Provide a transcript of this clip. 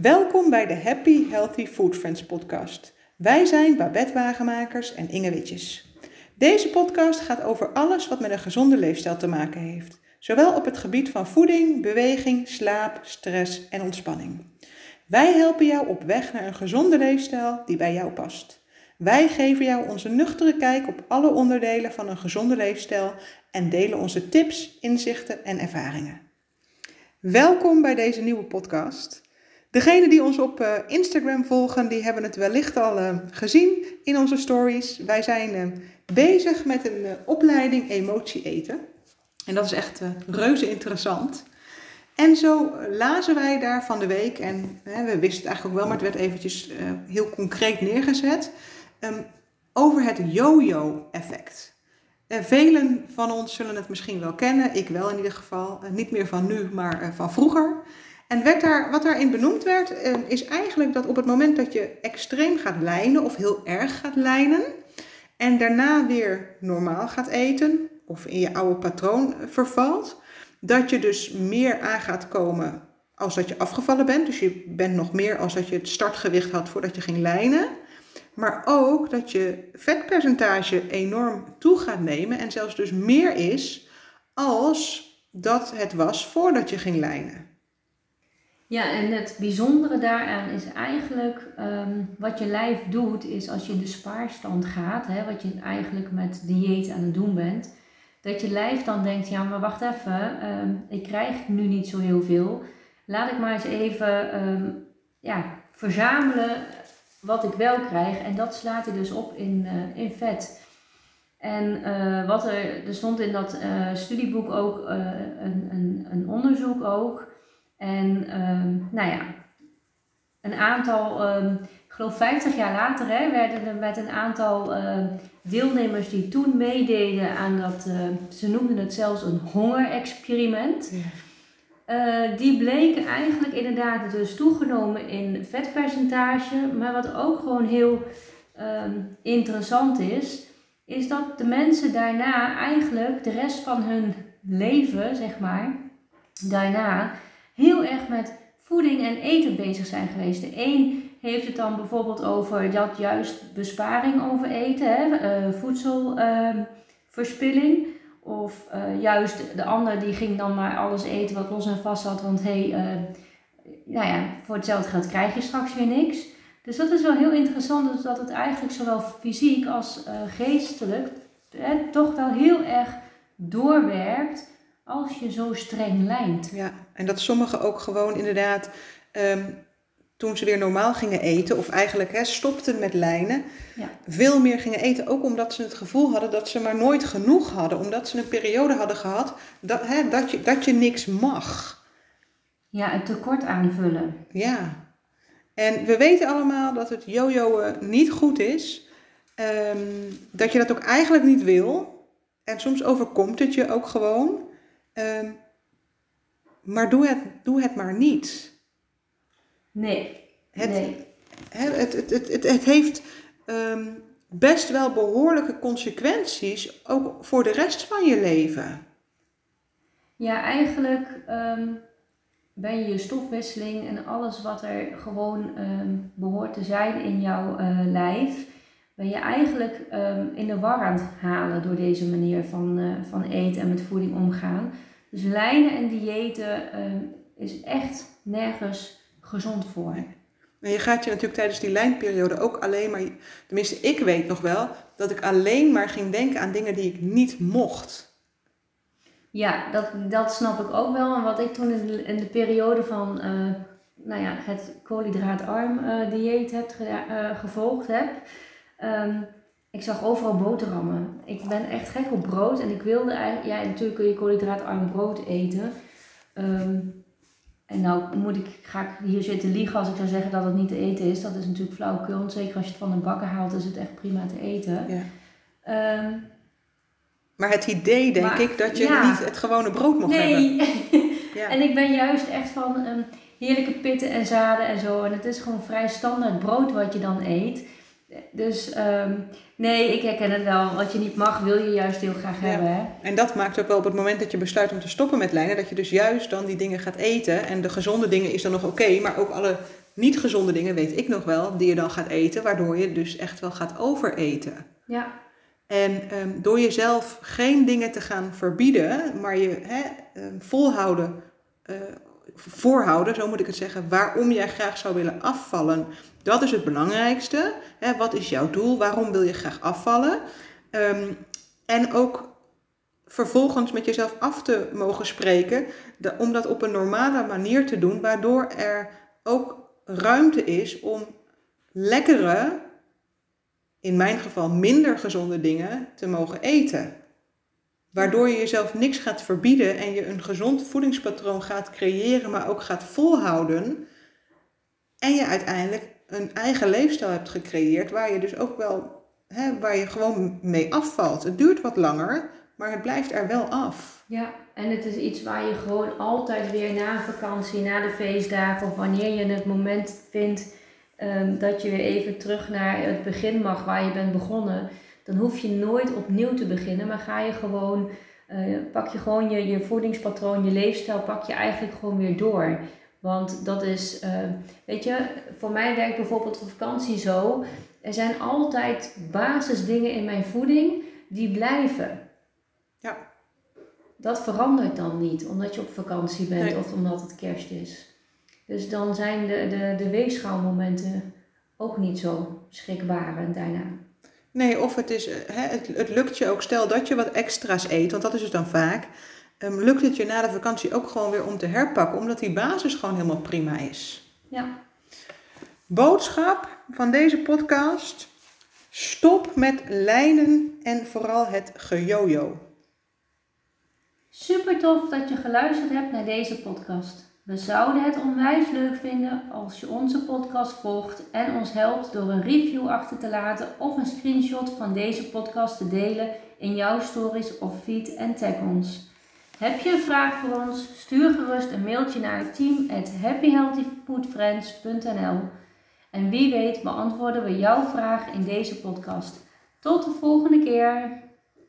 Welkom bij de Happy Healthy Food Friends podcast. Wij zijn Babette Wagenmakers en Inge Witjes. Deze podcast gaat over alles wat met een gezonde leefstijl te maken heeft. Zowel op het gebied van voeding, beweging, slaap, stress en ontspanning. Wij helpen jou op weg naar een gezonde leefstijl die bij jou past. Wij geven jou onze nuchtere kijk op alle onderdelen van een gezonde leefstijl en delen onze tips, inzichten en ervaringen. Welkom bij deze nieuwe podcast. Degenen die ons op uh, Instagram volgen, die hebben het wellicht al uh, gezien in onze stories. Wij zijn uh, bezig met een opleiding emotie eten. En dat is echt reuze interessant. En zo lazen wij daar van de week, en we wisten het eigenlijk ook wel, maar het werd eventjes heel concreet neergezet, um, over het yo-yo-effect. velen van ons zullen het misschien wel kennen, ik wel in ieder geval. niet meer van nu, maar van vroeger. En werd daar, wat daarin benoemd werd, is eigenlijk dat op het moment dat je extreem gaat lijnen of heel erg gaat lijnen en daarna weer normaal gaat eten of in je oude patroon vervalt, dat je dus meer aan gaat komen als dat je afgevallen bent. Dus je bent nog meer als dat je het startgewicht had voordat je ging lijnen. Maar ook dat je vetpercentage enorm toe gaat nemen en zelfs dus meer is als dat het was voordat je ging lijnen. Ja, en het bijzondere daaraan is eigenlijk um, wat je lijf doet, is als je in de spaarstand gaat, hè, wat je eigenlijk met dieet aan het doen bent, dat je lijf dan denkt, ja maar wacht even, um, ik krijg nu niet zo heel veel. Laat ik maar eens even um, ja, verzamelen wat ik wel krijg. En dat slaat hij dus op in, uh, in vet. En uh, wat er, er stond in dat uh, studieboek ook een, een, een onderzoek ook en ehm, nou ja, een aantal, um, ik geloof 50 jaar later, hè, werden er met een aantal uh, deelnemers die toen meededen aan dat, uh, ze noemden het zelfs een hongerexperiment. Ja. Uh, die bleken eigenlijk inderdaad dus toegenomen in vetpercentage. Maar wat ook gewoon heel um, interessant is, is dat de mensen daarna eigenlijk de rest van hun leven, zeg maar, daarna heel erg met voeding en eten bezig zijn geweest. De een heeft het dan bijvoorbeeld over dat juist besparing over eten, hè, uh, voedselverspilling. Uh, of uh, juist de ander die ging dan maar alles eten wat los en vast zat, want hey, eh, nou ja, voor hetzelfde geld krijg je straks weer niks. Dus dat is wel heel interessant, dus dat het eigenlijk zowel fysiek als geestelijk toch wel heel erg doorwerkt als je zo streng lijnt. Ja, en dat sommigen ook gewoon inderdaad, um, toen ze weer normaal gingen eten, of eigenlijk hè, stopten met lijnen, ja. veel meer gingen eten. Ook omdat ze het gevoel hadden dat ze maar nooit genoeg hadden. Omdat ze een periode hadden gehad dat, hè, dat, je, dat je niks mag. Ja, het tekort aanvullen. Ja. En we weten allemaal dat het jojoen niet goed is. Um, dat je dat ook eigenlijk niet wil. En soms overkomt het je ook gewoon. Um, maar doe het, doe het maar niet. Nee. Het, nee. Het, het, het, het, het heeft um, best wel behoorlijke consequenties, ook voor de rest van je leven. Ja, eigenlijk um, ben je je stofwisseling en alles wat er gewoon um, behoort te zijn in jouw uh, lijf, ben je eigenlijk in de war aan het halen door deze manier van, uh, van eten en met voeding omgaan. Dus lijnen en diëten uh, is echt nergens gezond voor. En je gaat je natuurlijk tijdens die lijnperiode ook alleen maar, tenminste ik weet nog wel, dat ik alleen maar ging denken aan dingen die ik niet mocht. Ja, dat, dat snap ik ook wel. En wat ik toen in de, in de periode van uh, nou ja, het koolhydraatarm uh, dieet heb uh, gevolgd heb, um, ik zag overal boterhammen. Ik ben echt gek op brood en ik wilde eigenlijk, ja natuurlijk kun je koolhydraatarm brood eten. Um, en nou moet ik, ga ik hier zitten liegen als ik zou zeggen dat het niet te eten is. Dat is natuurlijk flauwekul. Zeker als je het van de bakken haalt is het echt prima te eten. Ja. Um, maar het idee denk ik dat je ja. niet het gewone brood mocht nee. hebben. ja. En ik ben juist echt van um, heerlijke pitten en zaden en zo. En het is gewoon vrij standaard brood wat je dan eet. Dus um, nee, ik herken het wel. Wat je niet mag, wil je juist heel graag hebben. Hè? En dat maakt ook wel op het moment dat je besluit om te stoppen met lijnen, dat je dus juist dan die dingen gaat eten. En de gezonde dingen is dan nog oké, okay, maar ook alle niet gezonde dingen, weet ik nog wel, die je dan gaat eten, waardoor je dus echt wel gaat overeten. Ja, En ehm, door jezelf geen dingen te gaan verbieden, maar je ehm, volhouden, eh, voorhouden, zo moet ik het zeggen, waarom jij graag zou willen afvallen. Dat is het belangrijkste. Hè, wat is jouw doel? Waarom wil je graag afvallen? Ehm, en ook vervolgens met jezelf af te mogen spreken, om dat op een normale manier te doen, waardoor er ook ruimte is om lekkere, in mijn geval minder gezonde dingen te mogen eten. Waardoor je jezelf niks gaat verbieden en je een gezond voedingspatroon gaat creëren, maar ook gaat volhouden. En je uiteindelijk een eigen leefstijl hebt gecreëerd waar je dus ook wel, hè, waar je gewoon mee afvalt. Het duurt wat langer, maar het blijft er wel af. ja. En het is iets waar je gewoon altijd weer na vakantie, na de feestdagen of wanneer je het moment vindt ehm, dat je weer even terug naar het begin mag waar je bent begonnen. Dan hoef je nooit opnieuw te beginnen, maar ga je gewoon, eh, pak je gewoon je, je voedingspatroon, je leefstijl, pak je eigenlijk gewoon weer door. Want dat is, eh, weet je, voor mij werkt bijvoorbeeld op vakantie zo. Er zijn altijd basisdingen in mijn voeding die blijven. Ja. Dat verandert dan niet, omdat je op vakantie bent Nee. of omdat het kerst is. Dus dan zijn de, de, de weegschaalmomenten ook niet zo schrikbarend daarna. Nee, of het, is, eh, hè, het, het lukt je ook, stel dat je wat extra's eet, want dat is het dan vaak. ehm, lukt het je na de vakantie ook gewoon weer om te herpakken, omdat die basis gewoon helemaal prima is. Ja, Boodschap van deze podcast: stop met lijnen en vooral het gejojo. super tof dat je geluisterd hebt naar deze podcast. We zouden het onwijs leuk vinden als je onze podcast volgt en ons helpt door een review achter te laten of een screenshot van deze podcast te delen in jouw stories of feed en tag ons. Heb je een vraag voor ons? Stuur gerust een mailtje naar happyhealthyfoodfriends.nl En wie weet beantwoorden we jouw vraag in deze podcast. Tot de volgende keer!